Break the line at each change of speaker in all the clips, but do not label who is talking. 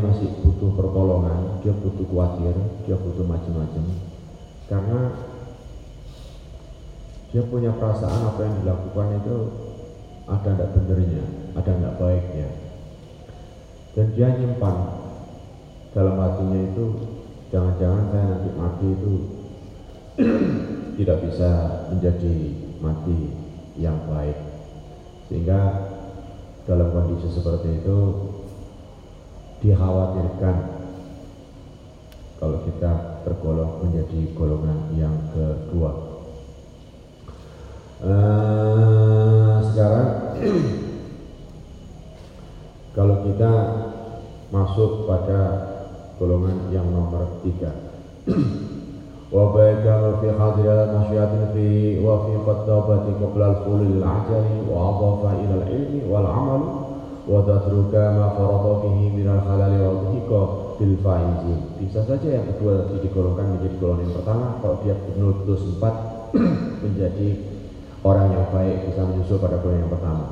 masih butuh pertolongan, dia butuh khawatir, dia butuh macam-macam. Karena dia punya perasaan apa yang dilakukan itu ada tidak benernya, ada tidak baiknya. Dan dia nyimpan dalam hatinya itu jangan-jangan saya nanti mati itu tidak bisa menjadi mati yang baik. Sehingga dalam kondisi seperti itu dikhawatirkan kalau kita tergolong menjadi golongan yang kedua. Uh, sekarang kalau kita masuk pada golongan yang nomor tiga. وبيك في حاضر المشيات في وفي خطابة قبل الخلول العجل وأضاف إلى العلم والعمل وتترك ما فرض fihi minal halal wal dhika bil faizi. Bisa saja yang kedua tadi digolongkan menjadi golongan yang pertama kalau dia betul-betul sempat menjadi orang yang baik bisa menyusul pada golongan yang pertama.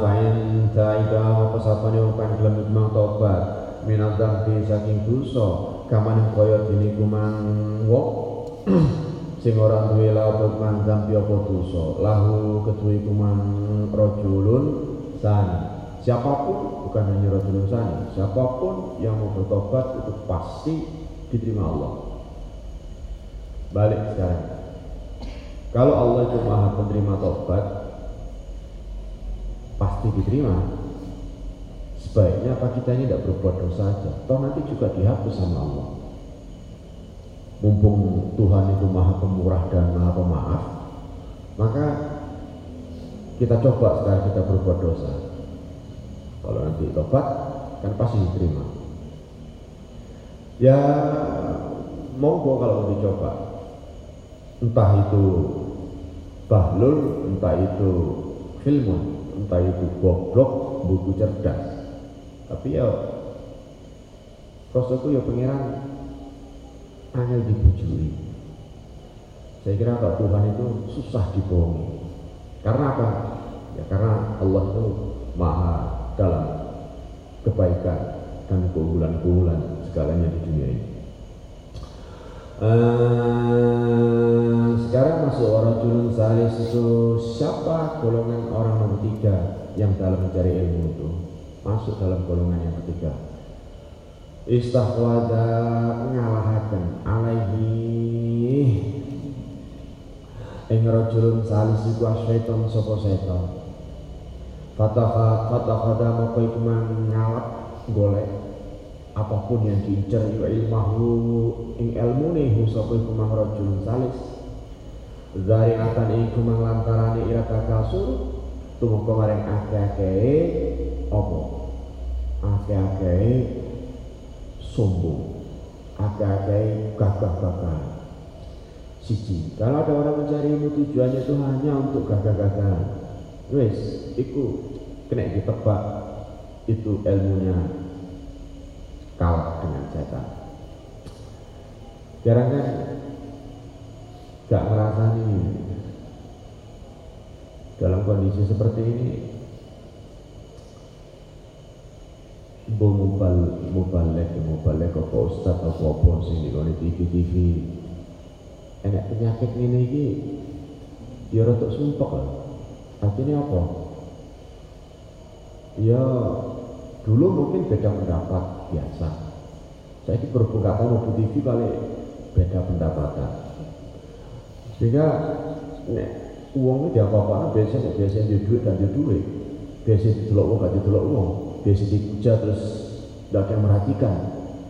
Fa'in ta'ida wa pesapane upan gelem memang tobat minal dambi saking dosa kaman kaya dene kumang wong sing ora duwe laut man dambi apa dosa. Lahu ketuwi kuman rajulun sani. Siapa pun bukan hanya rajulun sani siapa pun yang mau bertobat itu pasti diterima Allah. Balik sekarang. Kalau Allah itu maha penerima tobat pasti diterima. Sebaiknya apa kita ini tidak berbuat dosa saja toh nanti juga dihapus sama Allah mumpung Tuhan itu maha pemurah dan maha pemaaf maka kita coba sekarang kita berbuat dosa. Kalau nanti tobat kan pasti diterima. Ya monggo kalau dicoba. Entah itu bahlul entah itu filmun entah itu goblok buku cerdas. Tapi ya Rasulku ya pangeran angel dibujuri. Saya kira kalau Tuhan itu susah dibohongi. Karena apa? Ya karena Allah itu maha dalam kebaikan dan keunggulan-keunggulan segalanya di dunia ini. Uh, sekarang masuk orang julun salis itu siapa golongan orang nomor tiga yang dalam mencari ilmu itu masuk dalam golongan yang ketiga istahwada ngalahaken alaihi. Ing rajulun salis iku asyaiton sapa setan fataha fataha maka iku ngalap golek. Apa pun yang diincar iku ilmahu ing ilmune hu sapa iku mang rajulun salis. Dari akan iku mang lantarane ira kakasur tumeka maring akeh-akehe apa? Akeh-akehe sombong. Akeh-akehe gagah-gagah. Siji kalau ada orang mencari ilmu tujuannya itu hanya untuk gagah-gagahan wes itu kena ditebak itu ilmunya kalah dengan setan jarang kan? Gak merasa ini dalam kondisi seperti ini Bu mubal mubalek mubalek apa ustaz apa apa sing di TV TV enak penyakit ini iki ya sumpek lah. Artinya apa? Ya dulu mungkin beda pendapat biasa. Saya ini kata mau TV kali beda pendapatan. Sehingga nek uangnya dia apa-apa biasanya biasanya dia duit dan dia duit. Biasanya ditolak uang gak ditolak uang. Biasanya dipuja terus tidak ada yang merhatikan.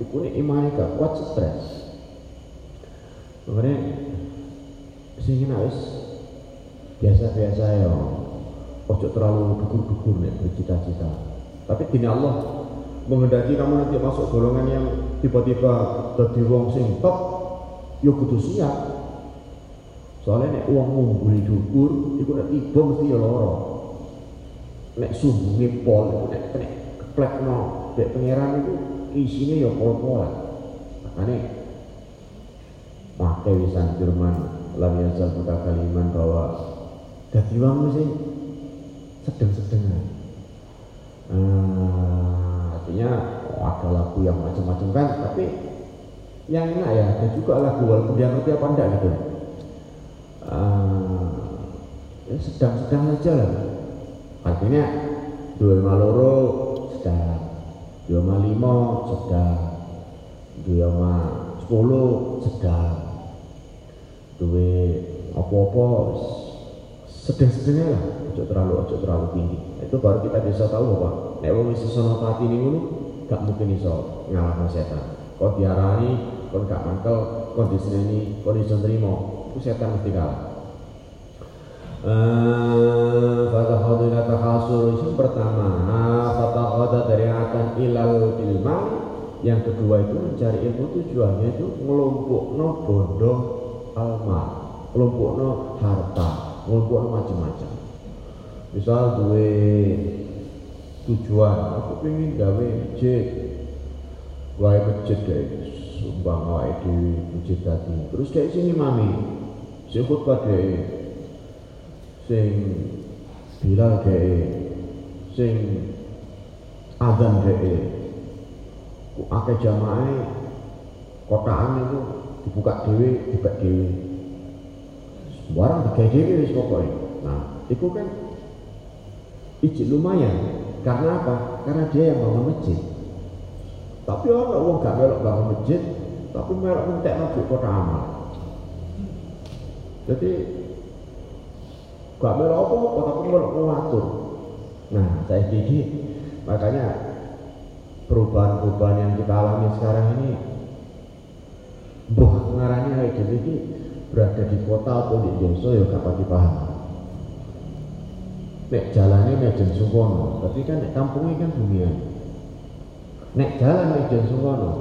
Itu ini imannya gak kuat stres. Makanya sing wis biasa-biasa ya. Ojo terlalu dukur-dukur nih bercita-cita. Tapi gini Allah mengendaki kamu nanti masuk golongan yang tiba-tiba jadi wong sing top, kudu siap. Soalnya nek uang ngumpuli dukur, itu nek tiba mesti ya loro. Nek sumbungi pol, nek keplek no, dek pangeran itu isinya ya pol-polan. Makanya pakai wisan firman lam yazal kaliman bahwa dadi wong sing sedeng-sedeng. Hmm, artinya oh, ada lagu yang macam-macam kan tapi yang enak ya ada juga lagu walaupun dia ngerti apa enggak gitu. Uh, ya sedang-sedang aja lah. Artinya dua lima sedang. Dua lima lima sedang. Dua lima sepuluh sedang. Duwe apa-apa sedang-sedangnya lah. Ojo terlalu ojo terlalu tinggi. Itu baru kita bisa tahu bahwa nek wong hati ini gak mungkin iso ngalahno setan. Kau diarani kau gak mangkel kau diseneni kau iso nrimo itu setan mesti kalah Fatahadu ila tahasur itu pertama. Fatahadu dari akan ilal ilman Yang kedua itu mencari ilmu tujuannya itu Ngelompok no bodoh alma no harta. No macam-macam. Misal duwe tujuan aku pengen gawe masjid. Gawe masjid kayak sumbang awake dhewe masjid tadi. Terus kayak sini mami. Khutbah dhewe sing bilal dhewe sing azan dhewe akeh jamaah kotaan itu dibuka dewi dibuka dewi barang digawe dewi wis pokoknya nah itu kan ijik lumayan. Karena apa? karena dia yang bangun masjid. Tapi orang orang gak melok bangun masjid tapi melok mentek masuk kota amal jadi gak melok apa-apa tapi melok ngatur nah saya pikir makanya perubahan-perubahan yang kita alami sekarang ini ngarani awake dhewe iki berada di kota atau di desa ya pati paham. Nek jalannya Medan Sungkono, tapi kan nek kampungnya kan dunia. Nek jalan Medan Sungkono,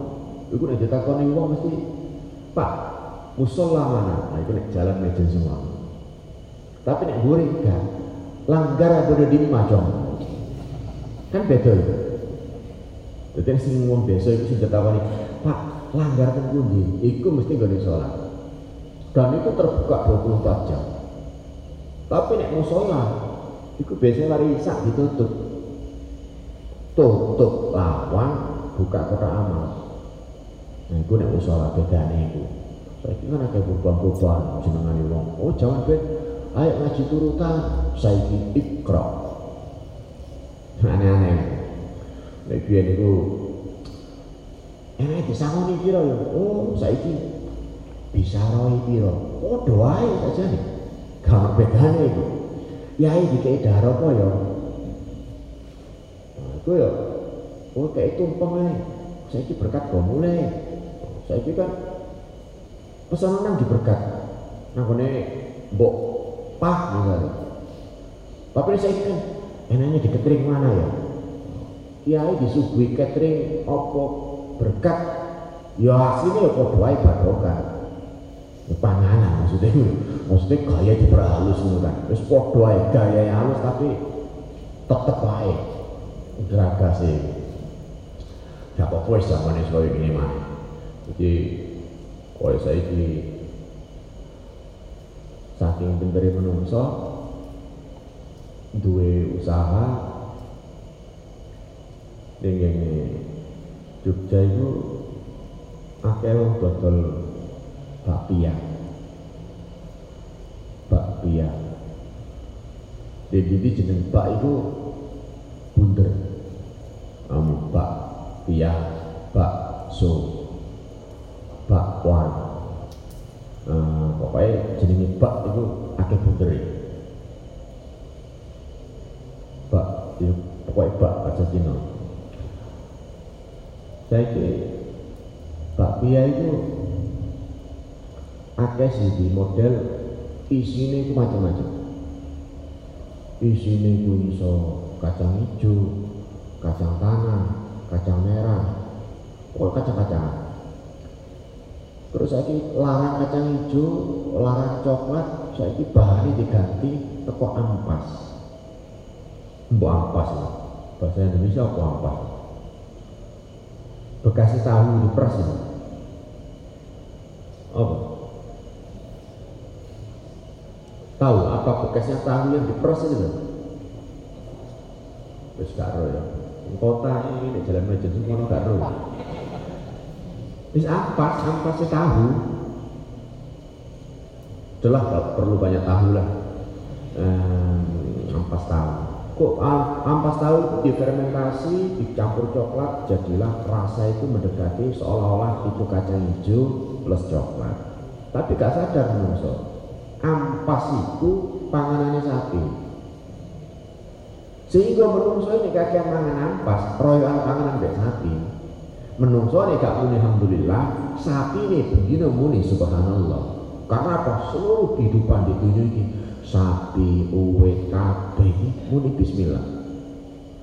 iku nek ditakoni wong mesti Pak, musola mana? Nah itu nek jalan Medan Sungkono. Tapi nek gue gak langgar ada di Majong. Kan beda itu. Dadi sing wong desa iku sing ditakoni, Pak, langgar teng pundi? Iku mesti nggone salat. Dan itu terbuka 24 jam. Tapi nek musola, iku biasanya lari isak ditutup. Tutup lawang, buka kotak amal. Nah, iku nek musola bedane iku. Saiki kan akeh beban-beban jenengane wong. Oh, jangan bet. Ayo ngaji turutan, saiki ikra. Aneh-aneh. Nek biyen niku enak disangoni pira ya? Oh, saiki bisa roi pira. Oh, doae saja nih. Gak bedane iku. Yai dikei daro apa ya? Nah, iku ya oh kayak tumpeng ae. Saiki berkat go mulai. Saiki kan pesanan nang diberkat. Nang kene mbok pah misalnya. Tapi saya kan enaknya di catering mana ya? Kiai disuguhi catering opo berkat ya hasilnya ya kok wae barokah. Panganan maksudnya maksudnya gaya diperhalus ngono kan. Wis padha ae gaya yang halus tapi tetep ae sih. Ya apa wis zamane koyo gini mah. Jadi koyo saiki saking pintere menungso duwe usaha. Ning Jogja itu akeh dodol bakpia. Bakpia. Jadi jeneng bak itu bunder. Kamu bak pia bakso bakwan uh, pokoknya jenenge bak itu akeh bunder bak itu pokoknya bak aja Cina saya ke bakpia itu akeh sih di model isinya itu macam-macam. Isinya itu iso kacang hijau kacang tanah kacang merah pokoknya kacang-kacangan terus saya larang kacang hijau larang coklat saya bahannya diganti teko ampas. Mbok ampas bahasa Indonesia apa ampas? Bekasnya tahu diperas ini apa tahu apa bekasnya tahu yang diperas itu terus gak ya kota ini di jalan Majen semua gak roh Wis ampas, ampas tahu. Itulah perlu banyak tahu lah. ampas tahu. Kok ampas tahu difermentasi, dicampur coklat, jadilah rasa itu mendekati seolah-olah itu kacang hijau plus coklat. Tapi gak sadar menungso. Ampas itu panganannya sapi. Sehingga menungso ini kakek mangan ampas, royoan panganan dari sapi. Menungso nih gak muni alhamdulillah sapi nih begini muni subhanallah. Karena apa? Seluruh kehidupan di dunia ini sapi uwe kabeh muni bismillah.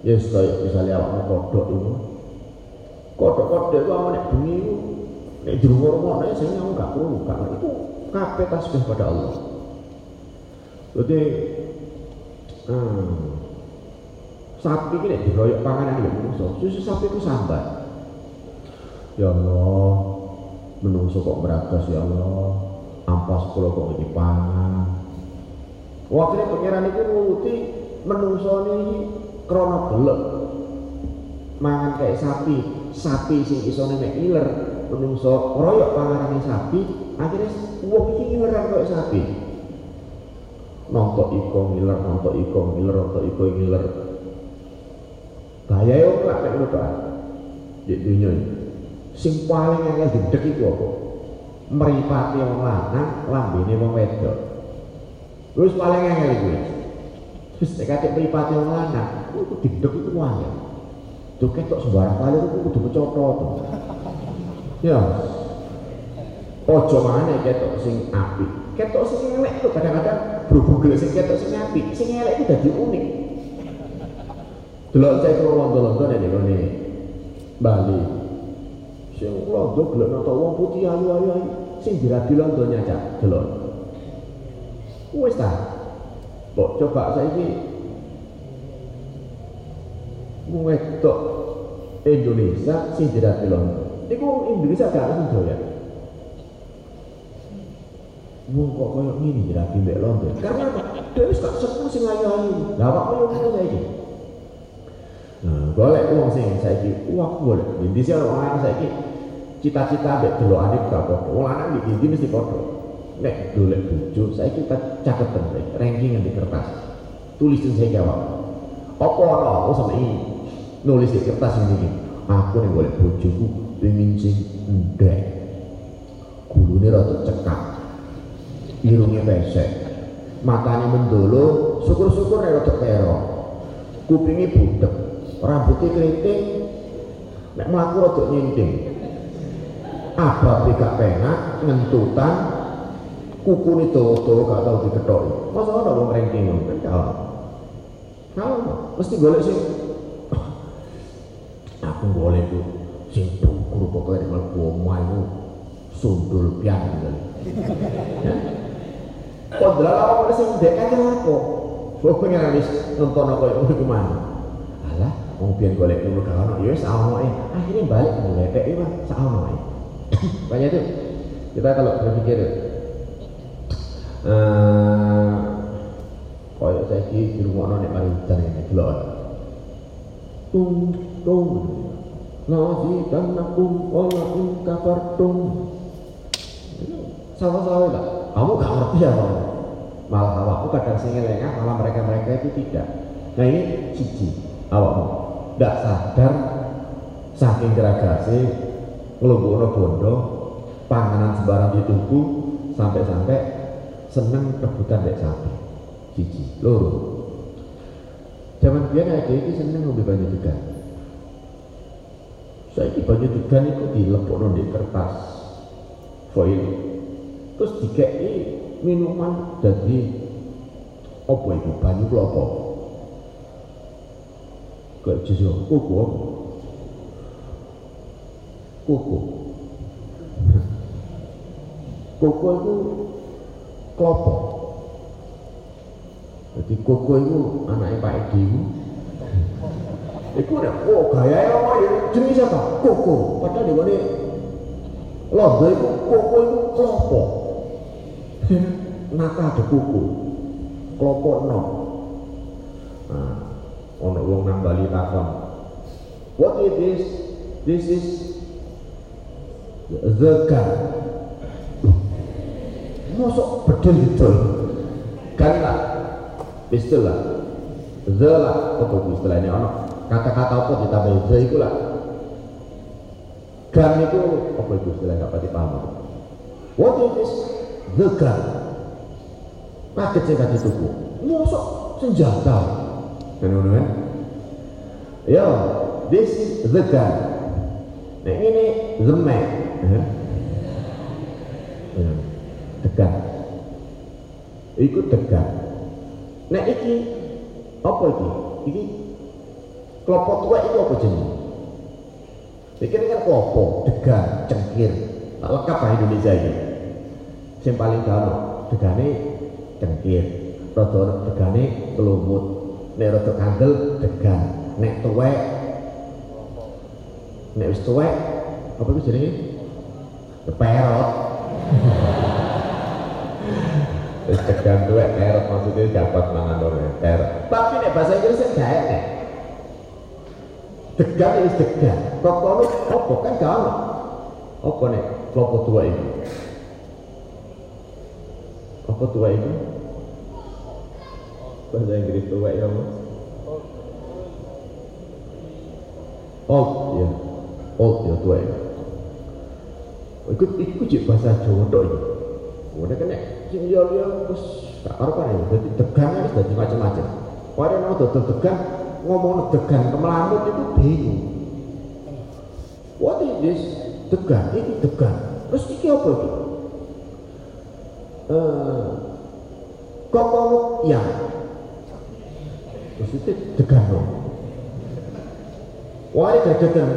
Ya yes, kaya misalnya awakmu kodok itu. Kodok-kodok itu awak nek bengi itu nek dirungok-rungok nek saya nyamu gak perlu karena itu kabeh tasbih pada Allah jadi hmm, sapi ini diroyok panganan ya menungso susu sapi itu sambat Ya Allah, menungso kok beragas ya Allah. Ampas kula kok iki pangan. Waktu pangeran itu nuruti menungso ini krana gelek. Mangan kayak sapi, sapi sing isone mek iler, menungso royok panganane sapi, akhirnya wong iki ngileran kayak sapi. Nontok iko ngiler, nontok iko ngiler, nontok iko ngiler. Bahaya yo lak nek ngono Di dunia ini. Sing paling angel didek iku apa? Mripate wong lanang lambene wong wedok. Terus paling angel iku terus nek kate mripate wong lanang iku didek iku angel. Tuh ketok sembarang kali itu kudu kecotot ya ojo mana ketok sing api ketok sing elek itu kadang-kadang berhubung sing ketok sing api sing elek itu jadi unik. Delok cek londo-londo nek Bali. Sing londo gelek nata wong putih ayu ayu. Sing dirabi londo nyacak delok. Wis ta. Kok coba saiki. Wedok Indonesia sing dirati londo. Niku Indonesia gak langsung doyan. Wong kok koyo ngene dirati mbek londo. Karena apa? Wis gak seneng sing ayu-ayu. Lah kok koyo ngono saiki. Nah, golek wong sing saiki uang golek. Indonesia wong lanang saiki cita-cita mbek delokane gak padha. Wong lanang iki mesti padha. Nek golek bojo saiki kita caketan ranking di kertas. Tulis saya jawab. Apa ana aku sampe nulis di kertas ini aku nih boleh bojoku pengen sing ndek gulune rada cekak irungnya pesek. Matanya mendolo syukur-syukur nek rada kupingnya budek rambutnya keriting. Nek mlaku rada nyinting apa gak penak ngentutan kuku dawa-dawa gak tau diketoki. Masa ada wong ranking kan? Kalau kalau mesti golek sing aku boleh tuh sing pokoknya di mlebu omah iku sundul pian. Ya. Kok dalah sing ndek aja apa? Kok pengen wis nonton koyo ngono mana? Alah, wong pian golek dulu gak ono. Ya wis Akhirnya balik nglepek iki mah sak ono. Banyak itu. Kita kalau berpikir eh koyo saiki di rumah mari udan ini delok. Tung tung. Nazidannakum wala in kafartum sama-sama lah kamu gak ngerti ya kamu malah awakmu kadang sing lengah malah mereka-mereka itu tidak. Nah ini siji. Awakmu. Gak sadar saking geragasi ngelumpuh bondo panganan sembarang dituku sampai-sampai seneng rebutan dek sapi. Siji. Loro. Zaman biar ada ini seneng ngombe banyak juga saya ini banyak degan itu dilepok di kertas. Foil terus dikei minuman jadi apa itu banyu klopo kayak jujur kuku kuku. Kuku itu klopo. Jadi kuku itu anaknya Pak Edi Iku nek oh gaya apa ya? Jenis apa? Koko. Padahal di mana londo iku koko iku klopo. Nata ada koko. Klopo no. Nah, ono wong nang Bali takon. What is this? This is the gun. Mosok bedel gitu. Kan lah. Pistol lah. The lah. Apa istilahnya ono? kata-kata apa ditambah za itu lah gan itu apa itu istilah nggak pasti paham what is the gun paket sing kasih tuku. Mosok senjata kan ngono kan? Ya this is the gun nah ini the man. Ya. degan. Ikut degan. Nah iki apa iki? Iki Kelopo tua itu apa jenis? Ini kan kelopo, degan, cengkir. Tak lengkap lah Indonesia ini. Yang paling gaul, degane cengkir. Rodo degane kelumut. Nek rodo kandel, degan. Nek tuwek, nek wis tuwek, apa itu jenenge? Perot. Wis degan tuwek perot maksudnya dapat mangan ora perot. Tapi nek bahasa Inggris gak enak degan ini degan kokono apa kan gak ono nih kelompok tua ini apa tua itu? Bahasa Inggris tua ya mas? Old ya. Old ya tua ya ikut ikut cik bahasa Jawa tok ini udah kena sing liya liya terus tak karuan ya jadi degan kan jadi macam-macam Padahal mau dodol degan ngomong degan kemelamut itu bingung. What is this? Degan ini degan terus ini apa itu kokonuk yang terus itu degan dong wah ini degan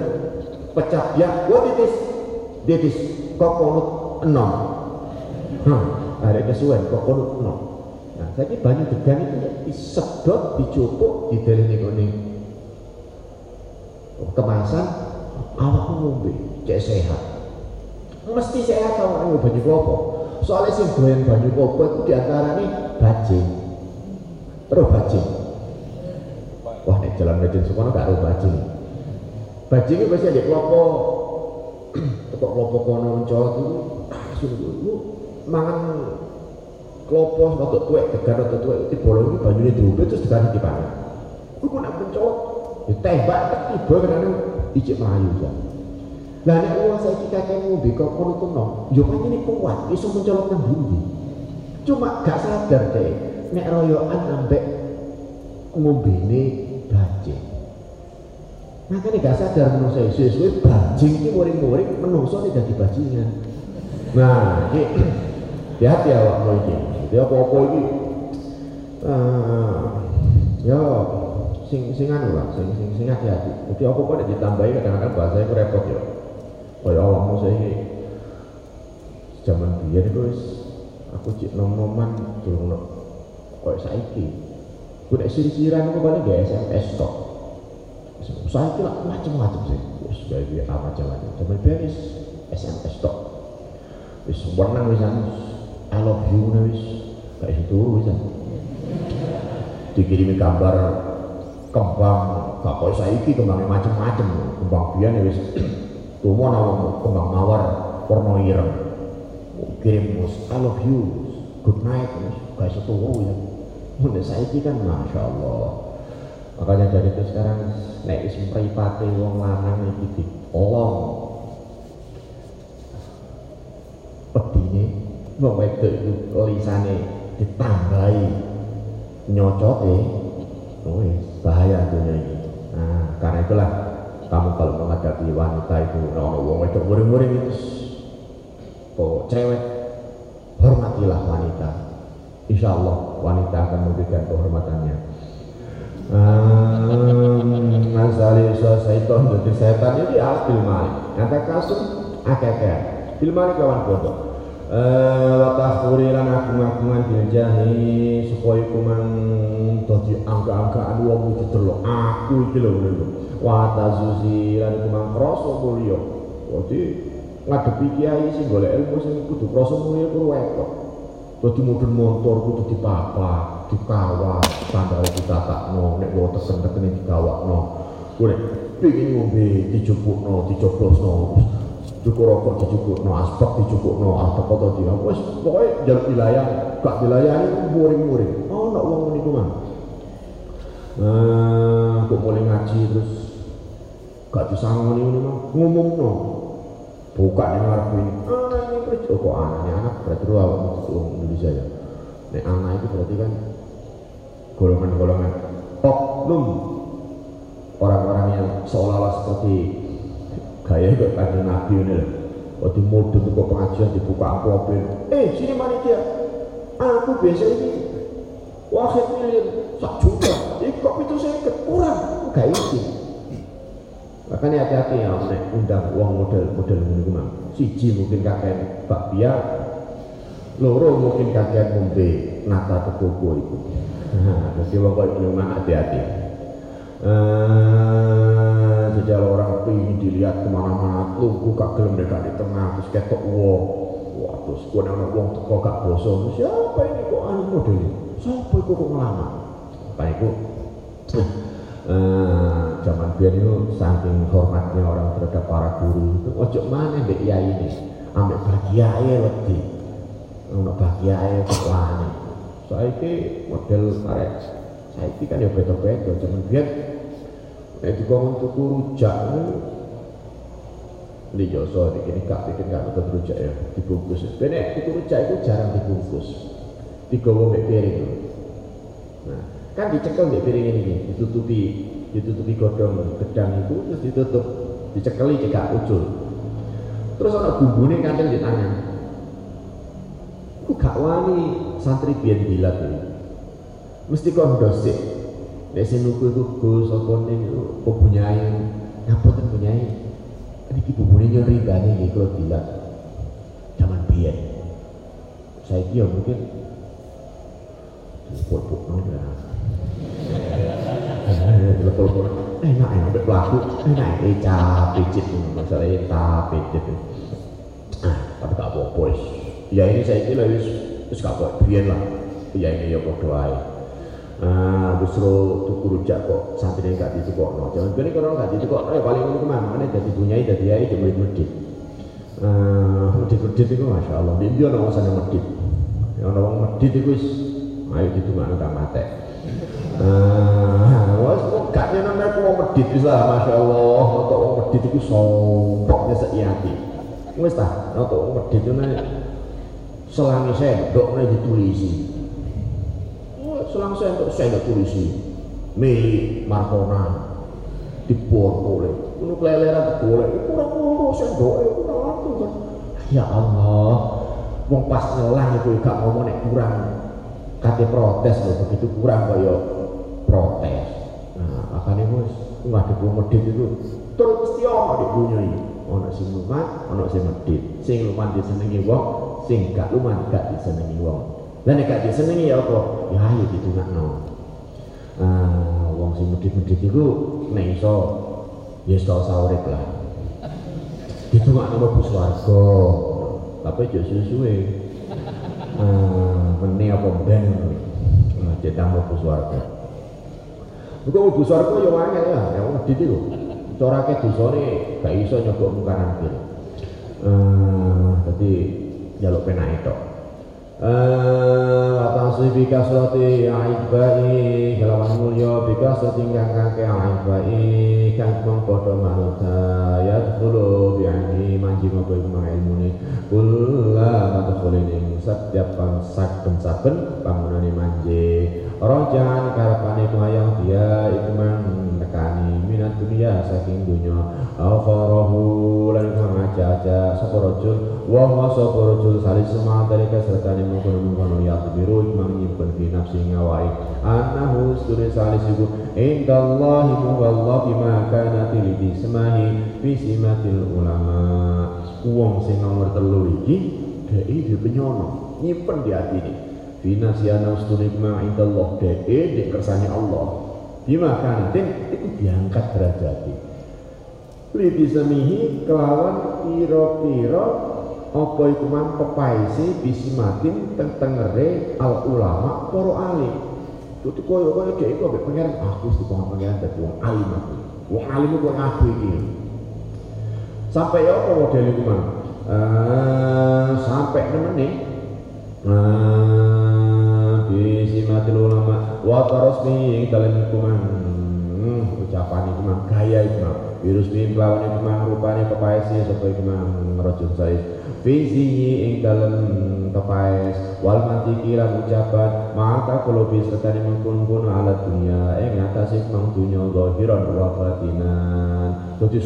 pecah. Ya what it is this is kokonuk enam? Hmm, ada kesuwen kokonuk enam? Nah, saya banyak degan itu disedot, dicupuk, di dalam ini. Kemasan awakmu ngombe cek sehat. Mesti sehat kalau ngombe banyu klopo soalnya sing doyan banyu klopo itu di antaranya bajing. Terus bajing. Wah nek jalan bajing sekolah gak ada bajing. Bajing itu biasanya di klopo tekok klopo kono mencolot itu sungguh lu mangan klopo atau tuwek tegar atau tuwek itu bolong ini banyunya diubah terus tegar di panah lu nak mencolot ditembak tiba karena ijik melayu ya. Lah nek wong saiki kakek ngombe kok kono kono, yo ini kuat iso mencolok nang ndi. Cuma gak sadar deh, nek royokan ambek ngombene bajing. Makanya gak sadar menungso suwe-suwe bajing iki muring-muring menungso nek dadi bajingan. Nah, iki hati-hati awakmu iki. Jadi apa-apa iki uh, ya sing sing anu lah, sing sing hati-hati. Jadi apa kok ditambahi kadang-kadang bahasa itu repot ya. Kaya awakmu saya zaman biyen itu wis aku cik nom-noman durung kaya saiki. Ku nek sir-siran aku paling gak SMS tok. Saiki lah macam-macam sih. Wis gawe apa macam-macam. Zaman biyen wis SMS tok. Wis warna wis anu I love you wis kayak itu wis dikirimi gambar kembang gak kok saiki kembangnya macam-macam kembang biyen ya wis tumo nama kembang mawar warna ireng. Kirim mus I love you. Good night gak iso turu ya. Nek saiki kan Masya Allah makanya dari itu sekarang nek wis mripate wong lanang iki ditolong pedine wong wedok itu lisane ditambahi. Nyocote oh bahaya dunia ini. Nah karena itulah kamu kalau menghadapi wanita itu nono wong wedok muring-muring itu kok cewek hormatilah wanita. Insya Allah wanita akan memberikan kehormatannya. Hmm, Masali syaitan jadi setan jadi alat bilmalik kata kasut akeh-akeh. Bilmalik kawan bodoh. Eh, wa tahfuri lan agung-agungan bil jahi supaya kuman dadi angka-angkaan wong iki delok aku iki lho ngono wa tazuzi lan kuman krasa mulya. Dadi ngadepi kiai sing golek ilmu sing kudu krasa mulya kuwi repot dadi mudun motor kudu dipapa dikawal sandal ditatakno nek wae tesen-tekene dikawakno kuwi pengin ngombe dijupukno dicoblosno. Cukup rokok no asbak no atau foto di wes pokoknya jalan wilayah gak wilayah ini muring-muring. Oh nak uang kuman nah aku mulai ngaji terus gak disangoni ini mah ngomong no buka nih ngarep ini. Anak ini kerja kok anaknya anak? Berarti lu awak itu Indonesia ya? Nek anak itu berarti kan golongan-golongan oknum. Orang-orang yang seolah-olah seperti gaya kok kanjeng Nabi ini loh. Waktu mudun kok pengajian dibuka amplopin eh sini dia aku biasa ini. Wahid miliar sak juta. Kok itu saya kurang gak isi makanya hati-hati ya nek undang uang model-model ini kumang siji mungkin kakek Pak Bia loro mungkin kakek ngombe nata tegogo itu. Jadi uang kok hati-hati. Eh orang pengen dilihat ke mana-mana tunggu gak gelem dekat di tengah terus ketok wong wah terus gua nang wong teko gak boso. Siapa ini kok anu model siapa itu kok ngelamar? Apa itu eh zaman biar itu saking hormatnya orang terhadap para guru itu ojo mana mbak iya ini ambek bahagia ya wedi ono bahagia ya kok wani saiki model arek saiki kan ya beda-beda zaman biar Nek dikongkon tuku rujak ini Joso ini kak bikin gak betul rujak ya dibungkus. Benek tuku rujak itu jarang dibungkus. Digawa mek piring. Nah, kan dicekel mek piring ini ditutupi ditutupi godong gedang itu terus ditutup dicekeli jika ucul terus ada bumbunya kadang di tangan aku gak wani santri biar bilat ini mesti kondosik Nek sing nuku iku Gus apa ning punyai. Ngapa ten punyai? Niki bubune yo ringgane nggih kula bilang. Zaman biyen. Saiki yo mungkin ya. Telepon enak enak sampai pelaku enak eca pijit masalah eta pijit ah tapi gak apa-apa ya ini saya kira wis wis gak apa biyen lah ya ini ya padha ae Ah, justru tuku rujak kok santri gak ditukokno. Jangan bene kalau gak ditukokno ya paling ngono mana jadi bunyai jadi ae di medit-medit. Ah, medit-medit itu masya Allah. Di dia orang sana medit. Orang orang medit itu wis ayo ditungakno tak mate. Ah, wes kok gak nyeneng aku wong medit wis masya Allah. Untuk wong medit itu sompoknya seiyati. Wis ta, wong medit itu selangi sendok ditulisi. Selang saya untuk saya nggak tulisi milik Markona boleh ini keleleran kurang saya doa kurang waktu kan ya Allah mau pas nyelang itu gak ngomong nek kurang kate protes loh begitu kurang kaya protes nah makanya bos nggak ada medit itu terus mesti ono dibunyai ono sing lumat ono sing medit sing lumat disenengi wong sing gak lumat gak disenengi wong lah nek gak disenengi ya apa? Ya ayo ditungakno. Ah, wong sing medhit-medhit iku nek iso ya iso urip lah. Ditungakno mlebu swarga. Tapi aja suwe-suwe. Ah, meni apa ben nah, cetak mlebu swarga. Muga mlebu swarga ya angel ya, ya medhit iku. Corake dosane gak iso nyogok mungkaran kiri. Ah, dadi jaluk penake tok. Watasi bika surati aibai Kelawan mulya bika surati kang kake aibai Kang mengkodo manuta Ya dulu bi'ani manji mogo mga ilmune Kula mata kulining setiap saben saben bangunane manji Rojan karapane mayang dia iku nekani minat dunia saking dunya. Afarahu lan ngaja-aja sapa rajul? Wa ma sapa rajul? Salis sama dari sertane mungkon-mungkon ya biru imam nyimpen fi nafsi ngawai annahu suri salis iku indallahi wallahu bima kana tilidi semahi fi simatil ulama wong sing nomor telu iki dhek penyono nyimpen di ini. Fi nasyana ustune ma indallah. Dhek kersane Allah. Bima kana itu diangkat derajat Lidi semihi kelawan piro-piro apa iku mang pepaisi bisimatin teng tengere al ulama para alim. Tutu koyo koyo dhek iku ambek pangeran aku dikon pangeran dadi wong alim aku. Wong alim iku ngaku. Sampai ya apa model mang? Uh, sampai nemene uh, bisimatil ulama wa tarasmi dalam mang hmm, ucapan iku mang gaya mang virus bim lawan iku mang rupane pepaisi sapa iku mang rajul saya fizihi ing dalem kepaes wal mantiki lan ucapan. Maka kulubi serta mengkun kun ala dunia ing atase mang dunya zahiran wa batinan. Dadi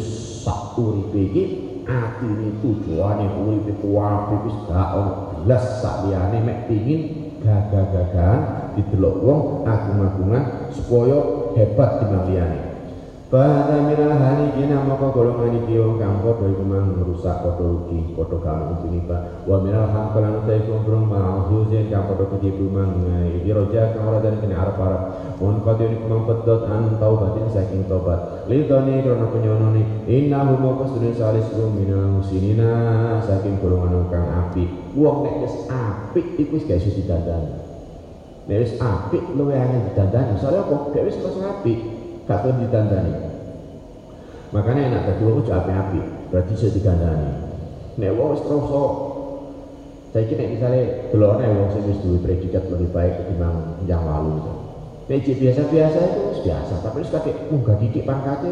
sak uripe iki atine tujuane uripe kuwi wis gak ono belas sak liyane mek pingin gagah-gagahan didelok wong agung-agungan supaya hebat timbang liyane Fahada minal halikina maka golongan iki wong kang padha iku mang rusak padha rugi padha gak pa wa minal hamkalan utai kumbrung ma'huzin kang padha ketipu iki roja kang ora dari kene arep-arep mun qadir iku mang pedot an taubatin saking tobat lidoni krono penyonone innahu maka sedene salis minal musinina saking golongan kang apik wong nek wis apik iku wis gak iso didandani nek wis apik luwe angel didandani soalnya kok gak wis apik tau ditandani. Makanya enak dadi wong aja api-api berarti bisa digandani nek wong wis krasa saiki nek misale delokne wong sing wis duwe predikat lebih baik ketimbang yang lalu nek biasa-biasa itu biasa tapi wis kate munggah didik pangkate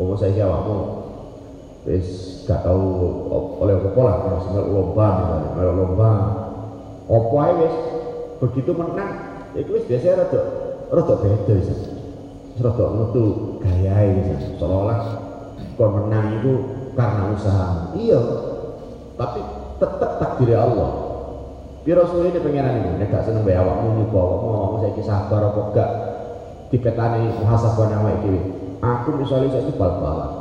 wong saiki awakmu wis gak tau oleh apa lah kalau lomba misalnya lomba. Apa wis begitu menang itu wis biasa rada rada beda rada metu gayahe seolah-olah kon menang itu karena usaha. Iya. Tapi tetap takdir Allah. Piro suwe ini pengenan ini? Nek gak seneng bae awakmu nyoba awakmu ngomong saiki sabar apa gak? Dipetani muhasabah nang awake dhewe. Aku misalnya saiki bal-balan.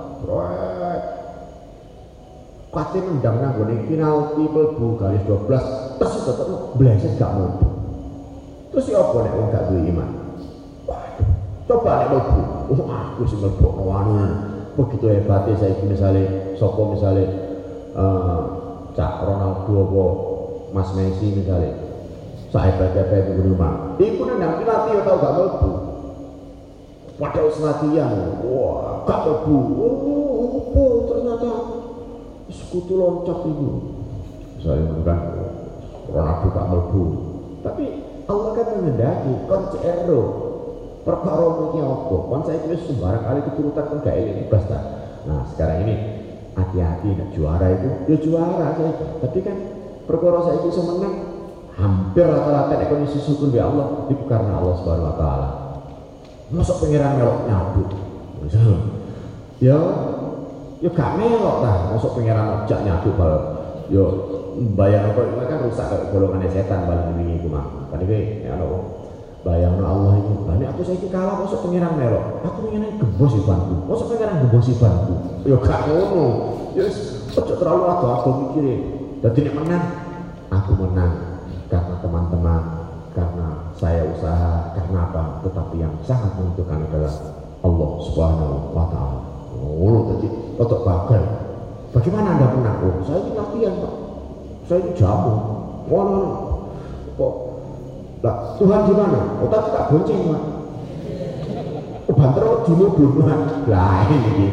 Kati nendang nang gone. Penalti mlebu garis 12 terus tetep bleset gak mlebu. Terus ya apa nek wong gak duwe iman? Coba nek mlebu. Aku sing mlebu anu. Begitu hebatnya saya misalnya sopo misalnya uh, Cak Ronaldo apa Mas Messi misalnya saya baca di rumah. Iku nang latih tau gak mlebu. Padahal latihan wah gak mlebu. Oh apa ternyata. Sekutu loncat itu saya bukan Ronaldo gak mlebu. Tapi Allah kan mengendaki kon ero perkara iki apa kon saiki wis sembarang kali keturutan kon gak eling basta nah sekarang ini hati-hati nak juara itu ya juara saya tapi kan perkara saya itu menang hampir rata-rata ekonomi syukur ya Allah itu karena Allah subhanahu wa ta'ala masuk pengiran melok nyabut ya ya gak melok lah masuk pengiran ojak nyabut kalau yo bayang apa kan rusak golongan setan balik ini itu mah kan ya Bayang Allah ini banyak aku saya kalah masuk pengiran melok aku ingin gembos bantu masuk pengiran gembos bantu ya gak ngono. Ojo terlalu atau aku mikirin jadi ini menang aku menang karena teman-teman karena saya usaha karena apa? Tetapi yang sangat menentukan adalah Allah subhanahu wa ta'ala. Oh jadi otak bakal bagaimana anda menang? Oh saya ini latihan pak. Saya ini jamu. Oh, lah, Tuhan di mana? Tapi tak bonceng. Oh, banter mobil, Pak. Lah, ini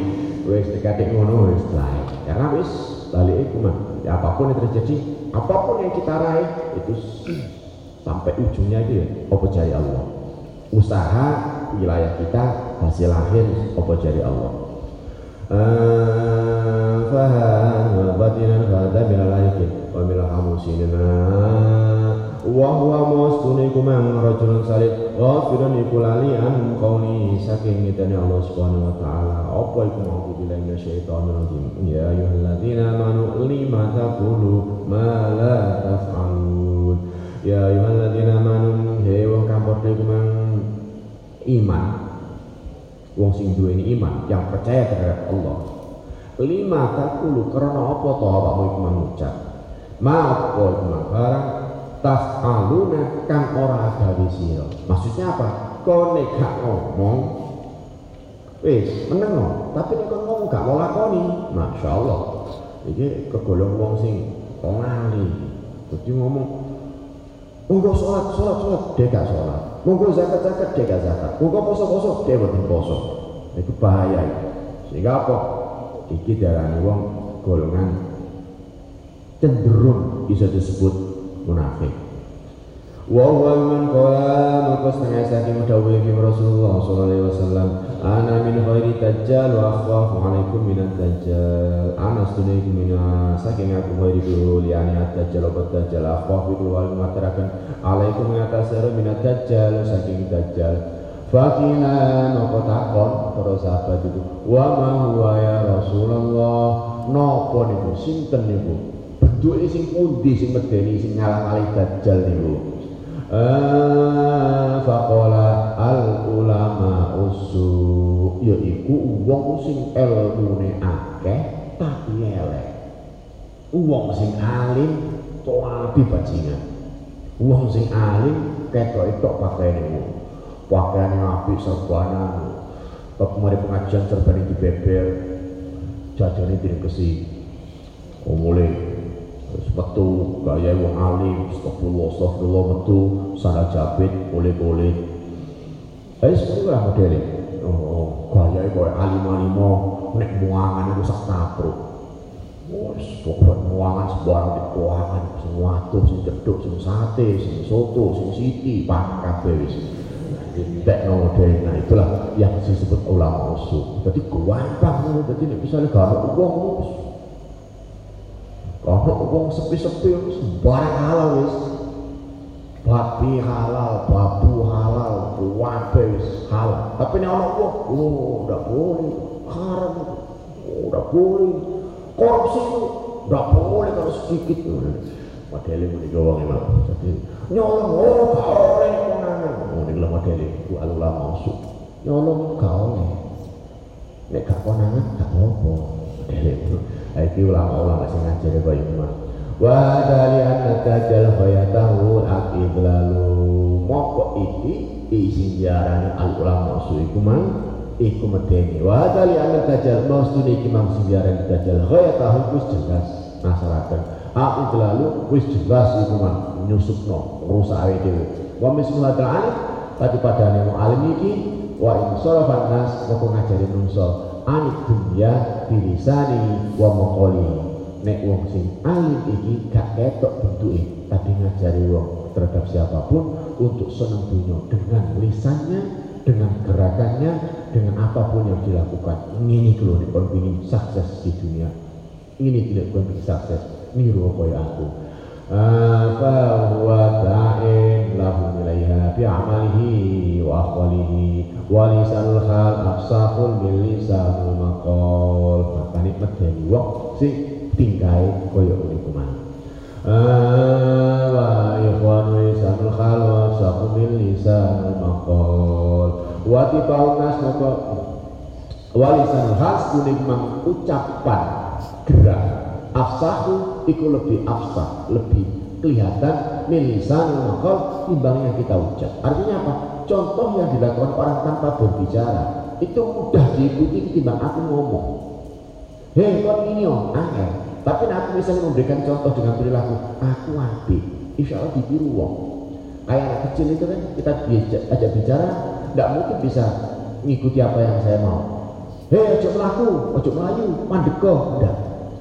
wis dekatik ngono wis lah. Karena wis balik itu mah. Ya, apa pun yang terjadi, apa pun yang kita raih itu sampai ujungnya itu ya apa jari Allah. Usaha wilayah kita hasil akhir apa jari Allah. Faham wa batinan fahadha bila layakin wa bila hamusinina wa huwa mustuni kumang rajulun salih ghafirun iku lali an qauli saking ngitene Allah Subhanahu wa taala apa iku mau bilang syaitanir rajim ya ayyuhalladzina amanu lima taqulu ma la taf'alun ya ayyuhalladzina amanu he wong padha kumang iman wong sing duweni iman yang percaya terhadap Allah lima takulu karena apa to awakmu iku mengucap ma apa iku barang taf'aluna kang ora gawe sira. Maksudnya apa? Nek gak ngomong wis meneng tapi nek kon ngomong gak mau lakoni, masyaallah. Iki kegolong wong sing ngali. Dadi ngomong Monggo sholat, sholat, sholat, dia gak sholat. Monggo zakat, zakat, dia gak zakat. Monggo poso, poso, dia boten poso. Itu bahaya. Sehingga apa? Iki darani wong golongan cenderung bisa disebut munafik. Wa huwa man qala maka setengah saking dawuh iki Rasulullah sallallahu alaihi wasallam ana min ghairi dajjal wa akhafu alaikum min dajjal. Ana sunaikum min saking aku ghairi dulu liani dajjal wa dajjal akhafu keluar matarakan alaikum min atas min dajjal saking dajjal. Fakina nopo takon para sahabat itu wa ma huwa ya Rasulullah? Nopo niku? Sinten niku bentuke sing pundi sing medeni sing ngalang-aling dajjal niku ah faqala al ulama usu yaiku wong sing elmune akeh tapi elek wong sing alim toapi bajingan. Wong sing alim ketok itu pakaiane pakaiane apik serbanan Pak kemarin pengajian serban di beber jajane tidak kesi. Oh mulai metu gaya wong alim astagfirullah astagfirullah metu sana jabit boleh-boleh. Eh seperti lah modelnya oh gaya kaya alim-alimo nek muangan itu sak tabruk. Wis pokok muangan sebarang di kuangan sing watuh sing ceduk sing sate sing soto sing siti pan kabeh wis. No model nah itulah yang disebut ulama usul. Jadi gampang jadi misalnya gak uang kalau wong sepi-sepi barang halal wis. Babi halal, babu halal, wabe wis halal. Tapi nek ana wong, oh ndak boleh, haram itu. Oh ndak boleh. Korupsi itu ndak boleh kalau sedikit. Modele muni wong emang. Jadi nyolong oh gak oleh. Oh niku modele ku alula masuk. Nyolong gak oleh. Nek gak konangan gak apa-apa. Iki ulama-ulama sing ngajari kaya iman. Wa dari anna dajjal khayatahu al-idlalu. Moko iki isi diarani al ulama iku mang iku medeni wa tali ana dajjal mau studi iki mang sing diarani dajjal ghaya tahu wis jelas masyarakat aku lalu wis jelas iku mang nyusupno rusak awake dhewe wa hadzal alim tadi padane alim iki wa in sarafan nas kok ngajari nungso anit dunya bilisani wa maqali nek wong sing alim iki gak ketok bentuke tapi ngajari wong terhadap siapa pun untuk senang dunia dengan lisannya, dengan gerakannya, dengan apa pun yang dilakukan. Ini kalau dikon ingin sukses di dunia. Ini tidak ingin sukses. Niru kaya aku. Apa huwa da'in lahu bi amalihi wa akhwalihi wa lisanul hal afsahul bil lisanul maqal. Maka nikmat dari wong sing tingkai kaya niku mang. wa ikhwanu lisanul hal wa afsahul bil lisanul maqal. Wa tibau nas maka wa lisanul hal kuning mang ucapan gerak afsahu iku lebih afsah lebih kelihatan milisan makal timbang yang kita ucap artinya apa contoh yang dilakukan orang tanpa berbicara itu mudah diikuti ketimbang aku ngomong. Hei kau ini om? Angel tapi aku bisa memberikan contoh dengan perilaku aku api insya Allah ditiru wong kayak anak kecil itu kan kita ajak bicara tidak mungkin bisa mengikuti apa yang saya mau. Hei ojo melaku ojo melayu mandeko. Enggak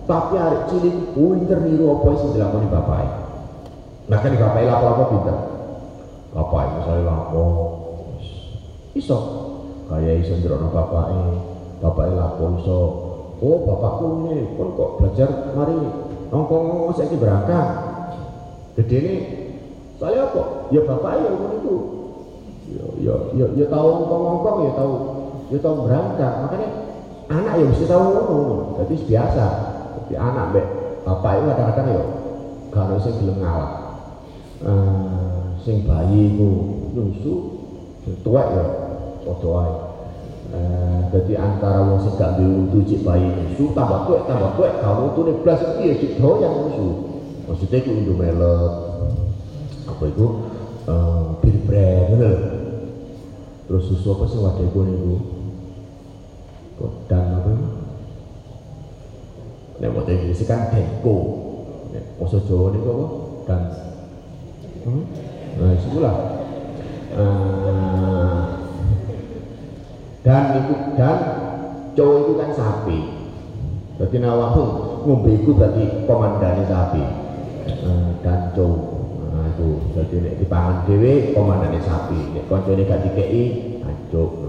tapi hari cilik pinter niru apa sing dilakoni bapak bahkan di bapak lapo apa pinter. Bapak misalnya lapo iso. Kayak iso njerono bapak bapak lapo iso? Oh bapakku ini pun kok belajar? Mari nongkong saya berangkat. Gede ini saya apa? Ya bapak ya pun itu ya ya ya, ya tahu nongkong nongkong ya tahu ya tahu berangkat. Makanya anak ya mesti tahu ngomong jadi biasa. Di anak mbek bapak itu kadang-kadang ya kalau sing gelem ngalah uh, sing bayi itu nyusu tuwek ya padha ae uh, jadi antara wong sing gak duwe wudu cik bayi nyusu tambah tuwek tambah tuwek kalau utune blas piye cik doyan nyusu maksudnya itu undu melet apa itu uh, bir brand terus susu apa sih wadah iku niku dan apa itu Nek bahasa Inggris kan deko. Nek bahasa Jawa ini apa? Dan hmm? Nah, itulah. Uh, dan itu dan cowok itu kan sapi. Berarti nawahu ngombe itu berarti komandan sapi. Uh, dan cowok. Nah, itu jadi nek dipangan dhewe komandane sapi. Nek koncone gak dikeki. Uh,